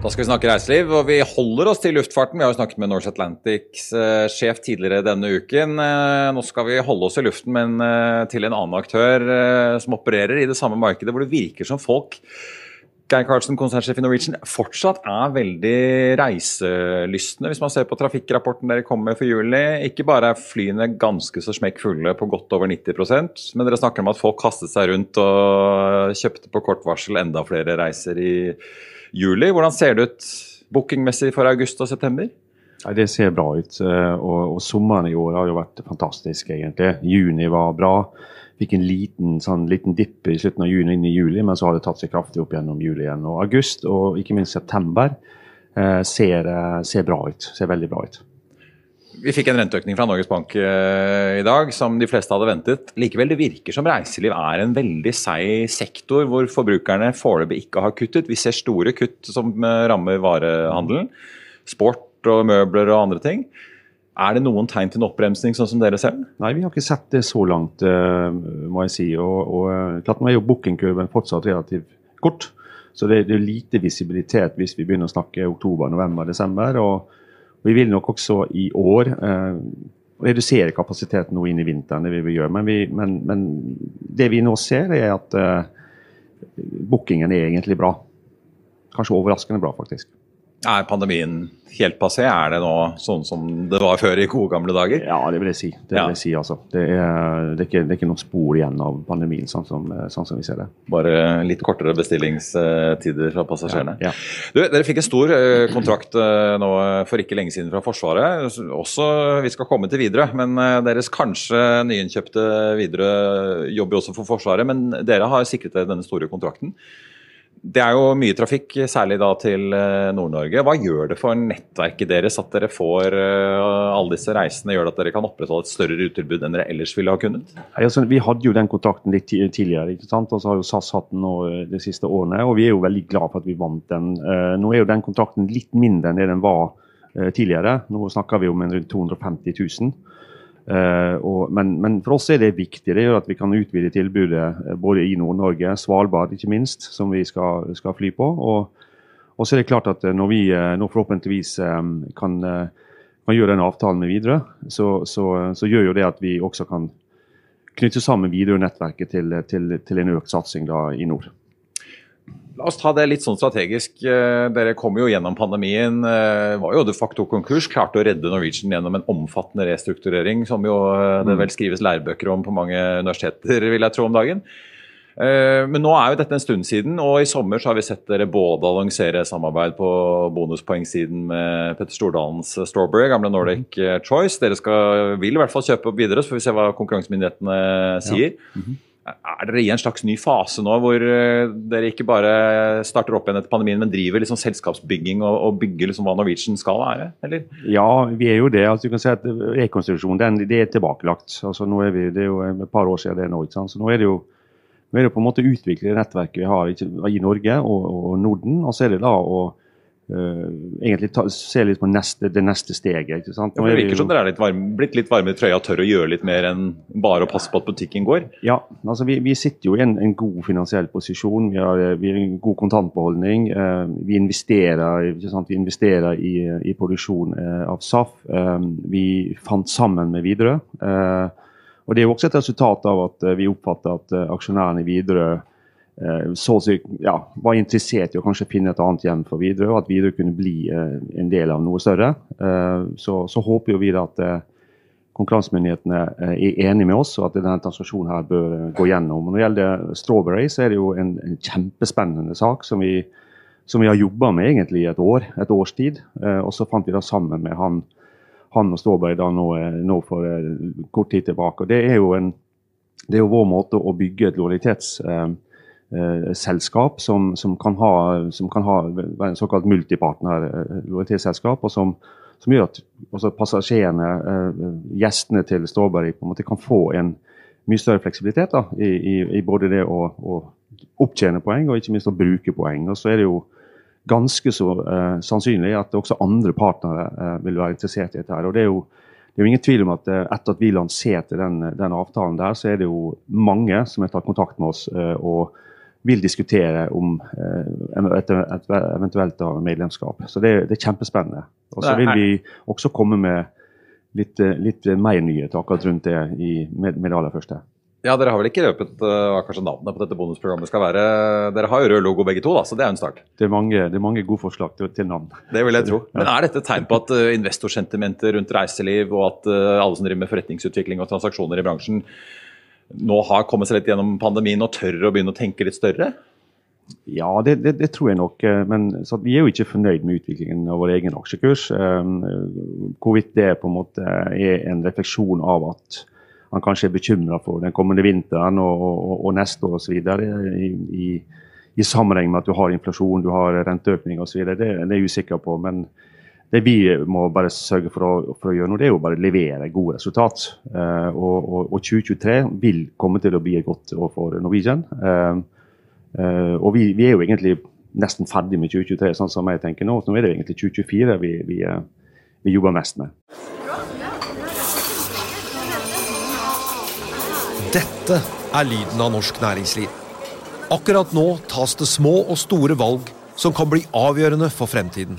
Da skal vi snakke reiseliv, og vi holder oss til luftfarten. Vi har jo snakket med Norse Atlantics eh, sjef tidligere denne uken. Eh, nå skal vi holde oss i luften, men eh, til en annen aktør eh, som opererer i det samme markedet, hvor det virker som folk Geir Karlsen, konsernsjef i Norwegian, fortsatt er veldig reiselystne. Hvis man ser på trafikkrapporten dere kommer med for juli, ikke bare er flyene ganske så smekkfulle på godt over 90% men dere snakker om at folk kastet seg rundt og kjøpte på kort varsel enda flere reiser i juli. Hvordan ser det ut bookingmessig for august og september? Ja, det ser bra ut. eh, Og, og sommeren i år har jo vært fantastisk, egentlig. Juni var bra. Fikk en liten, sånn, liten dipp i slutten av juni inn i juli, men så har det tatt seg kraftig opp gjennom juli igjen. Og august og ikke minst september eh, ser, eh, ser bra ut. Ser veldig bra ut. Vi fikk en renteøkning fra Norges Bank eh, i dag, som de fleste hadde ventet. Likevel, det virker som reiseliv er en veldig seig sektor, hvor forbrukerne foreløpig ikke har kuttet. Vi ser store kutt som eh, rammer varehandelen. Sport og møbler og andre ting. Er det noen tegn til en oppbremsning, sånn som dere ser den? Nei, vi har ikke sett det så langt, eh, må jeg si. Og, og klart Nå er jo bookingkurven fortsatt relativt kort. Så det, det er lite visibilitet hvis vi begynner å snakke oktober, november, desember. Og vi vil nok også i år eh, redusere kapasiteten nå inn i vinteren. det vil gjøre. Men, vi, men, men det vi nå ser, er at eh, bookingen er egentlig bra. Kanskje overraskende bra, faktisk. Er pandemien helt passé? Er det nå sånn som det var før i gode gamle dager? Ja, det vil jeg si. Det, vil jeg si altså. det, er, det, er ikke, det er ikke noen spor igjen av pandemien, sånn som, sånn som vi ser det. Bare litt kortere bestillingstider fra passasjerene. Ja. Du, dere fikk en stor eh, kontrakt eh, nå for ikke lenge siden fra Forsvaret. Også, vi skal komme til Widerøe, men eh, deres kanskje nyinnkjøpte Widerøe jobber også for Forsvaret. Men dere har sikret dere denne store kontrakten. Det er jo mye trafikk, særlig da til eh, Nord-Norge. Hva gjør det for nettverket deres at dere får eh, alle disse reisene? Gjør det at dere kan opprettholde et større rutetilbud enn dere ellers ville ha kunnet? Altså, vi hadde jo den kontakten litt tidligere, ikke sant? og så har jo SAS hatt den eh, de siste årene. og Vi er jo veldig glad for at vi vant den. Nå er jo den kontakten litt mindre enn det den var tidligere. Nå snakker vi om rundt 250 000. Eh, og, men, men for oss er det viktig. Det gjør at vi kan utvide tilbudet eh, både i Nord-Norge, Svalbard ikke minst, som vi skal, skal fly på. Og, og så er det klart at eh, når vi nå forhåpentligvis kan, kan gjøre den avtalen med Widerøe, så, så, så gjør jo det at vi også kan knytte sammen Widerøe-nettverket til, til, til en økt satsing da i nord. La oss ta det litt sånn strategisk. Eh, Dere kom jo gjennom pandemien. eh, Var jo de facto konkurs. Klarte å redde Norwegian gjennom en omfattende restrukturering, som jo eh, det vel skrives lærebøker om på mange universiteter, vil jeg tro, om dagen. Men nå er jo dette en stund siden, og i sommer så har vi sett dere både annonsere samarbeid på bonuspoengsiden med Petter Stordalens Strawberry, gamle Nordic eh, Choice. Dere skal, vil i hvert fall kjøpe opp videre, så får vi se hva konkurransemyndighetene sier. Er dere i en slags ny fase nå, hvor eh, dere ikke bare starter opp igjen etter pandemien, men driver liksom selskapsbygging og, og bygger liksom hva Norwegian skal være? eller? Ja, vi er jo det. altså du kan si at Rekonstruksjonen det er tilbakelagt. altså nå er vi, Det er jo et par år siden det nå. ikke sant? Så nå er det jo nå er det på en måte å utvikle nettverket vi har i Norge og, og Norden. Og så er det da å egentlig ta, se litt på neste, det neste steget. ikke sant? Ja, det virker som dere er litt varme, blitt litt varme i trøya og tør å gjøre litt mer enn bare å passe på at butikken går? Ja, altså vi, vi sitter jo i en, en, god finansiell posisjon. Vi har, vi har en god kontantbeholdning. Uh, vi investerer, vi investerer i, i produksjon uh, av SAF. vi fant sammen med Widerøe. og Det er jo også et resultat av at vi oppfatter at aksjonærene i Widerøe Eh, si ja, var interessert i å kanskje finne et annet hjem for Widerøe, og at Widerøe kunne bli eh, en del av noe større. Eh, så, så håper vi at konkurransemyndighetene er enige med oss, og at denne transaksjonen her bør gå gjennom. Når det gjelder Strawberry, så er det jo en, en kjempespennende sak som vi, som vi har jobba med egentlig i et år, et års tid. Og så fant vi da sammen med han, han og Strawberry da nå, nå for kort tid tilbake. Og det er jo, en, det er jo vår måte å bygge et lojalitets... Eh, selskap som, som, kan ha, som kan ha en såkalt multipartner-lojalitetsselskap. Eh, og som, som, gjør at passasjerene, eh, gjestene til Strawberry, på en måte kan få en mye større fleksibilitet da, i, i, i, både det å, å, opptjene poeng og ikke minst å bruke poeng. Og så er det jo ganske så uh, sannsynlig at også andre partnere uh, vil være interessert i dette. her, og det er jo det er jo ingen tvil om at eh, etter at vi lanserte den, den, avtalen der, så er det jo mange som har tatt kontakt med oss eh, og vil diskutere om eh, et, eventuelt medlemskap. Så det, det er kjempespennende. Og så vil vi også komme med litt, litt mer nyheter akkurat rundt det i, med, med, det aller første. Ja, Dere har vel ikke røpet hva uh, kanskje navnet på dette bonusprogrammet skal være? Dere har jo rød logo begge to, da, så det er en start. Det er mange, det er mange gode forslag til, til, navn. Det vil jeg tro. Men Er dette et tegn på at uh, investorsentimentet rundt reiseliv og at alle som driver med forretningsutvikling og transaksjoner i bransjen nå har kommet seg litt gjennom pandemien og tør å begynne å tenke litt større? Ja, det, det, det tror jeg nok. Eh, men vi er jo ikke fornøyd med utviklingen av vår egen aksjekurs. Um, hvorvidt det på en måte er en refleksjon av at han kanskje er bekymra for den kommende vinteren og, og, og neste år osv. I, i, I sammenheng med at du har inflasjon, du har renteøkning osv. Det, det er jeg usikker på. men det vi må bare sørge for å, for å, gjøre nå, det er jo bare levere gode resultat. Eh, og, og, og, 2023 vil komme til å bli et godt år for Norwegian. Eh, eh, og vi, vi, er jo egentlig nesten ferdig med 2023, sånn som jeg tenker nå. Så nå er det egentlig 2024 vi, vi, vi jobber mest med. Dette er lyden av norsk næringsliv. Akkurat nå tas det små og store valg som kan bli avgjørende for fremtiden.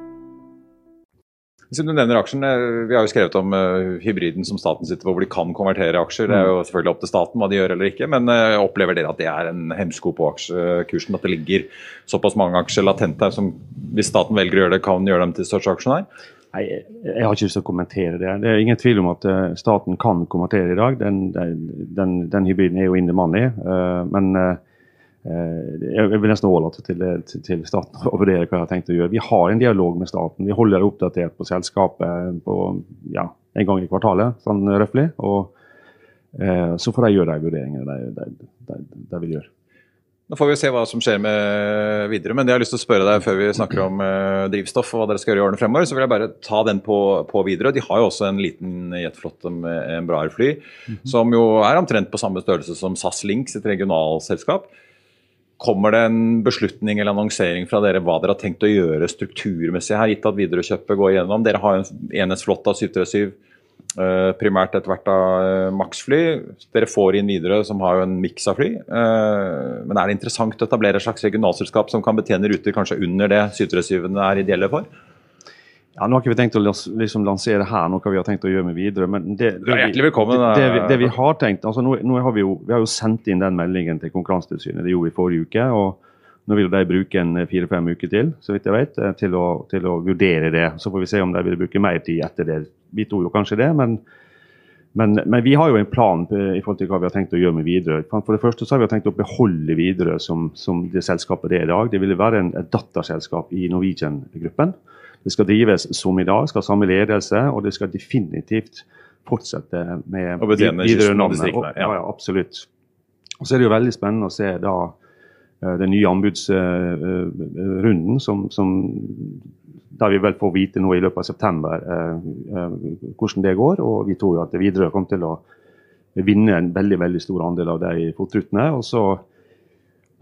Siden du nevner aksjen, eh, Vi har jo skrevet om uh, hybriden som staten sitter på, hvor de kan konvertere aksjer. Det er jo selvfølgelig opp til staten hva de gjør eller ikke, men uh, opplever dere at det er en hemsko på aksjekursen? At det ligger såpass mange aksjer latent her som hvis staten velger å gjøre det, kan gjøre dem til største aksjonær? Nei, Jeg har ikke lyst til å kommentere det. Det er ingen tvil om at staten kan kommentere i dag. Den, den, den hybriden er jo in the money. men Eh, jeg vil nesten overlate til, til, staten å vurdere hva jeg har tenkt å gjøre. Vi har en dialog med staten. Vi holder oppdatert på selskapet på, ja, en gang i kvartalet, sånn røftlig. Og eh, så får de gjøre de vurderingene de, de, de, de, vil gjøre. Nå får vi se hva som skjer med videre, men jeg har lyst til å spørre deg før vi snakker om eh, drivstoff og hva dere skal gjøre i årene fremover, så vil jeg bare ta den på, på videre. De har jo også en liten jetflåtte med en bra fly, mm -hmm. som jo er omtrent på samme størrelse som SAS Links, et regionalselskap. Kommer det en beslutning eller annonsering fra dere hva dere har tenkt å gjøre strukturmessig her, gitt at Widerøe-kjøpet går igjennom? Dere har en enhetsflåte av 737, eh, primært etter hvert av maksfly. Max-fly. Dere får inn Widerøe, som har jo en miks av fly. Eh, men er det interessant å etablere et slags regionalselskap som kan betjene ruter kanskje under det 737-ene er ideelle for? Ja, Nå har ikke vi tenkt å liksom, lansere her noe vi har tenkt å gjøre med videre. men det, det, velkommen. Det, det, vi, vi, har tenkt, altså nå, nå har vi, jo, vi, har jo, sendt inn den meldingen til Konkurransetilsynet. Det gjorde vi forrige uke. og Nå vil de bruke en fire-fem uker til så vidt jeg vet, eh, til å, til å, vurdere det. Så får vi se om de vil bruke mer tid etter det. Vi tror jo kanskje det, men, men, men, vi har jo en plan i forhold til hva vi har tenkt å gjøre med Widerøe. For det første så har vi tenkt å beholde Widerøe som, som, det selskapet det er i dag. Det ville være en, et datterselskap i Norwegian-gruppen. Det skal drives som i dag, skal ha samme ledelse, og det skal definitivt fortsette med videre navnet. Ja. ja, absolutt. Og Så er det jo veldig spennende å se da eh, den nye anbudsrunden, som, som da vi vel får vite nå i løpet av september eh, eh, hvordan det går. Og vi tror at Widerøe kommer til å vinne en veldig veldig stor andel av de FOT-rutene. Og så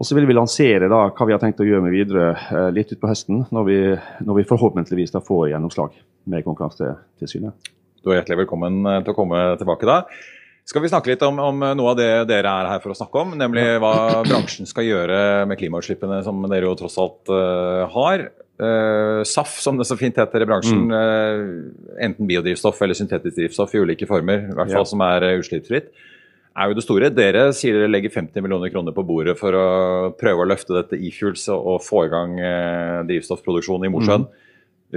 og så vil vi lansere da, hva vi har tenkt å gjøre med videre eh, litt utpå høsten, når vi, når vi forhåpentligvis da får gjennomslag med Konkurransetilsynet. Du er hjertelig velkommen eh, til å komme tilbake da. Skal vi snakke litt om, om, noe av det dere er her for å snakke om, nemlig hva bransjen skal gjøre med klimautslippene, som dere jo tross alt uh, har. Uh, SAF, som det så fint heter i bransjen, mm. uh, enten biodrivstoff eller syntetisk drivstoff i ulike former, i hvert fall ja. som er utslippsfritt er jo det store. Dere sier dere legger 50 millioner kroner på bordet for å prøve å løfte dette e-fuels og få i gang eh, drivstoffproduksjon i Mosjøen. Mm.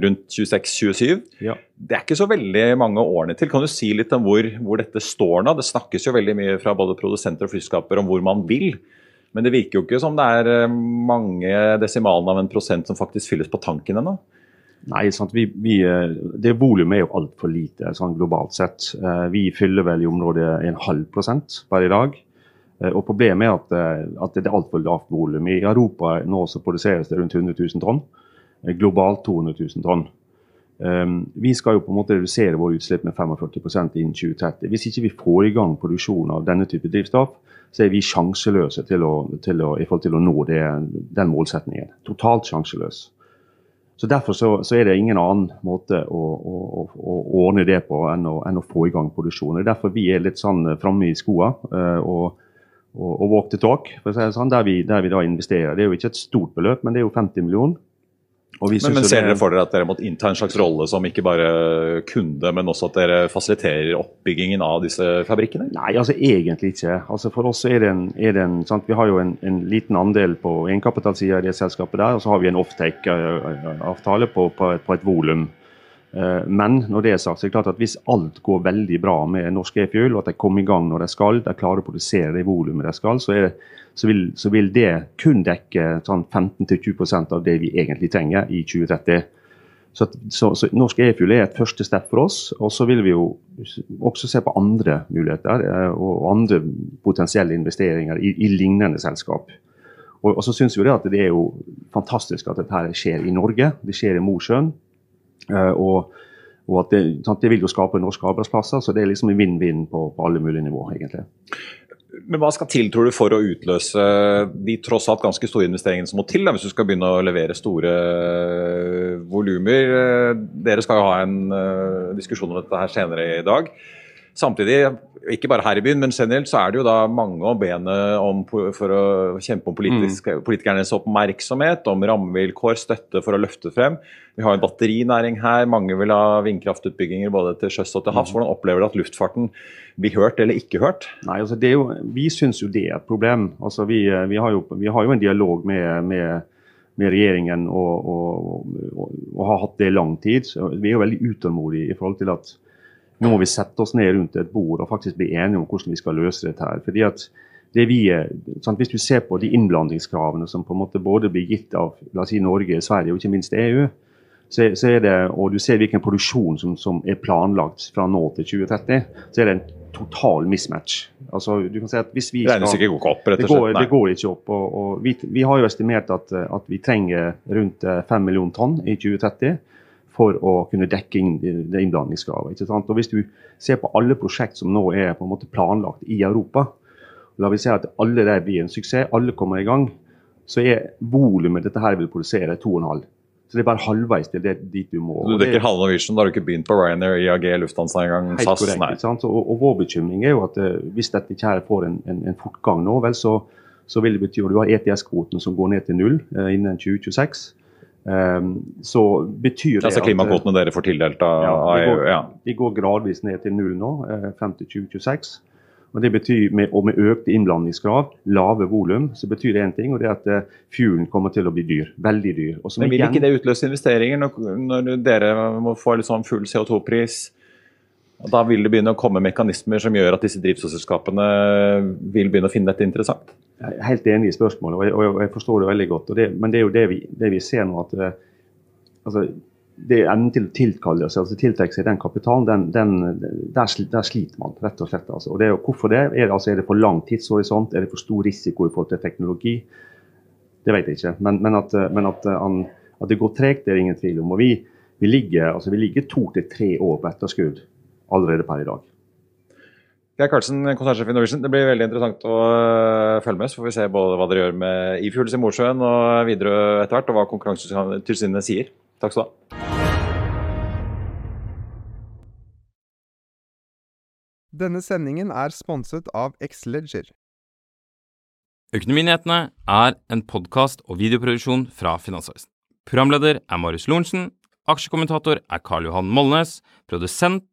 Rundt 26-27. Ja. Det er ikke så veldig mange årene til. Kan du si litt om hvor, hvor, dette står nå? Det snakkes jo veldig mye fra både produsenter og flyskaper om hvor man vil. Men det virker jo ikke som det er eh, mange desimalene av en prosent som faktisk fylles på tanken ennå. Nei, vi, vi, eh, det volumet er jo altfor lite sånn globalt sett. Eh, vi fyller vel i området en halv prosent per i dag. Eh, og Problemet er at, at det er altfor lavt volum. I Europa nå så produseres det rundt 100 000 tonn. Globalt 200 000 tonn. Vi skal jo på en måte redusere våre utslipp med 45% innen 2030. Hvis ikke vi får i gang produksjon av denne type drivstoff, så er vi sjanseløse til å, til å, i forhold til å nå det, den målsetningen. Totalt sjanseløse. Så Derfor så, så, er det ingen annen måte å, å, å ordne det på enn å, enn å, få i gang produksjon. Det er derfor vi er litt sånn framme i skoa uh, og, og, og walk the talk, for å si det sånn, der vi, der vi da investerer. Det er jo ikke et stort beløp, men det er jo 50 millioner. Men, men, ser dere for dere at dere måtte innta en slags rolle som ikke bare kunde, men også at dere fasiliterer oppbyggingen av disse fabrikkene? Nei, altså egentlig ikke. Altså For oss er det en, er det en sant? Vi har jo en, en liten andel på egenkapitalsida i det selskapet der, og så har vi en offtake-avtale på, på, på, et volum. Eh, men når det er sagt, så er det klart at hvis alt går veldig bra med norsk e-fuel, og at de kommer i gang når de skal, de klarer å produsere det volumet de skal, så, det, så, vil, så, vil, det kun dekke sånn 15-20% av det vi egentlig trenger i 2030. Så, så, Norsk e-fuel er et første step for oss. Og så vil vi jo også se på andre muligheter eh, og andre potensielle investeringer i, i lignende selskap. Og, og så syns vi det at det er jo fantastisk at dette skjer i Norge. Det skjer i Mosjøen. Eh, og, og at det, sant, det, vil jo skape norske arbeidsplasser, så det er liksom en vinn-vinn på, på alle mulige nivåer, egentlig. Men Hva skal til tror du, for å utløse de tross alt ganske store investeringene som må til, da, hvis du skal begynne å levere store uh, volumer? Uh, dere skal jo ha en diskusjon om dette her senere i dag. Samtidig, ikke bare her i byen, men generelt, så er det jo da mange om benet om, for å kjempe om politisk, mm. politikernes oppmerksomhet, om rammevilkår, støtte for å løfte frem. Vi har en batterinæring her, mange vil ha vindkraftutbygginger både til sjøs og til havs. Mm. Hvordan opplever du at luftfarten blir hørt eller ikke hørt? Nei, altså jo, Vi syns jo det er et problem. Altså vi, vi, har, jo, vi har, jo, en dialog med, med, med regjeringen og, og, og, og, har hatt det i lang tid. Så vi er jo veldig utålmodige i forhold til at nå må vi sette oss ned rundt et bord og faktisk bli enige om hvordan vi skal løse dette. her. Fordi at det vi, sant, Hvis du ser på de innblandingskravene som på en måte både blir gitt av la oss si Norge, Sverige og ikke minst EU, så, så er det, og du ser hvilken produksjon som, som, er planlagt fra nå til 2030, så er det en total mismatch. Altså, du kan si at hvis vi skal, Regnestykket går ikke opp, rett og slett? Det går, det går ikke opp. og, og vi, vi, har jo estimert at, at vi trenger rundt 5 millioner tonn i 2030 for å kunne dekke inn det innblandingskravet. Og Hvis du ser på alle prosjekt som nå er på en måte planlagt i Europa, la vi si at alle der blir en suksess, alle kommer i gang, så er volumet dette her vil produsere 2,5. Så det er bare halvveis til det, dit du må. Du dekker halve Norwegian, da har du ikke begynt på Ryanair, IAG, Lufthansa engang, SAS? korrekt. Nei. sant? Og, og vår bekymring er jo at eh, hvis dette ikke her får en, en, en fortgang nå, vel, så, så vil det bety at du har ETS-kvoten som går ned til null eh, innen 2026. Ehm, så betyr det Altså at, klimakvotene dere får tildelt av ja, de, går, Ja. de går gradvis ned til null nå, eh, frem til 2026. Og det betyr, med, og med økte innblandingskrav, lave volum, så betyr det én ting, og det er at eh, fuelen kommer til å bli dyr. Veldig dyr. Men vil igjen- ikke det utløse investeringer når, når dere må få sånn full CO2-pris? Da vil det begynne å komme mekanismer som gjør at disse drivstoffselskapene vil begynne å finne dette interessant? Jeg er helt enig i spørsmålet, og jeg, og jeg forstår det veldig godt. Og det, men det er jo det vi, det vi ser nå, at eh, altså, det evnen til å tilkalle seg, altså tiltrekke seg den kapitalen, den, den, der, der sliter man rett og slett. Altså. Og det er jo, hvorfor det? Er det, altså, er det for lang tidshorisont? Er det for stor risiko i forhold til teknologi? Det vet jeg ikke. Men, men, at, men at, eh, at det går tregt, det er det ingen tvil om. Og vi, vi ligger, altså, vi ligger to til tre år på etterskudd allerede per i dag. Geir Karlsen, konsernsjef i Norwegian. Det blir veldig interessant å øh, følge med. Så får vi se både hva dere gjør med E-Fuels i Mosjøen og videre etter hvert, og hva Konkurransetilsynet sier. Takk skal du ha. Denne sendingen er sponset av Xleger. Økonominyhetene er en podkast og videoproduksjon fra Finansavisen. Programleder er Marius Lorentzen. Aksjekommentator er Karl Johan Molnes. Produsent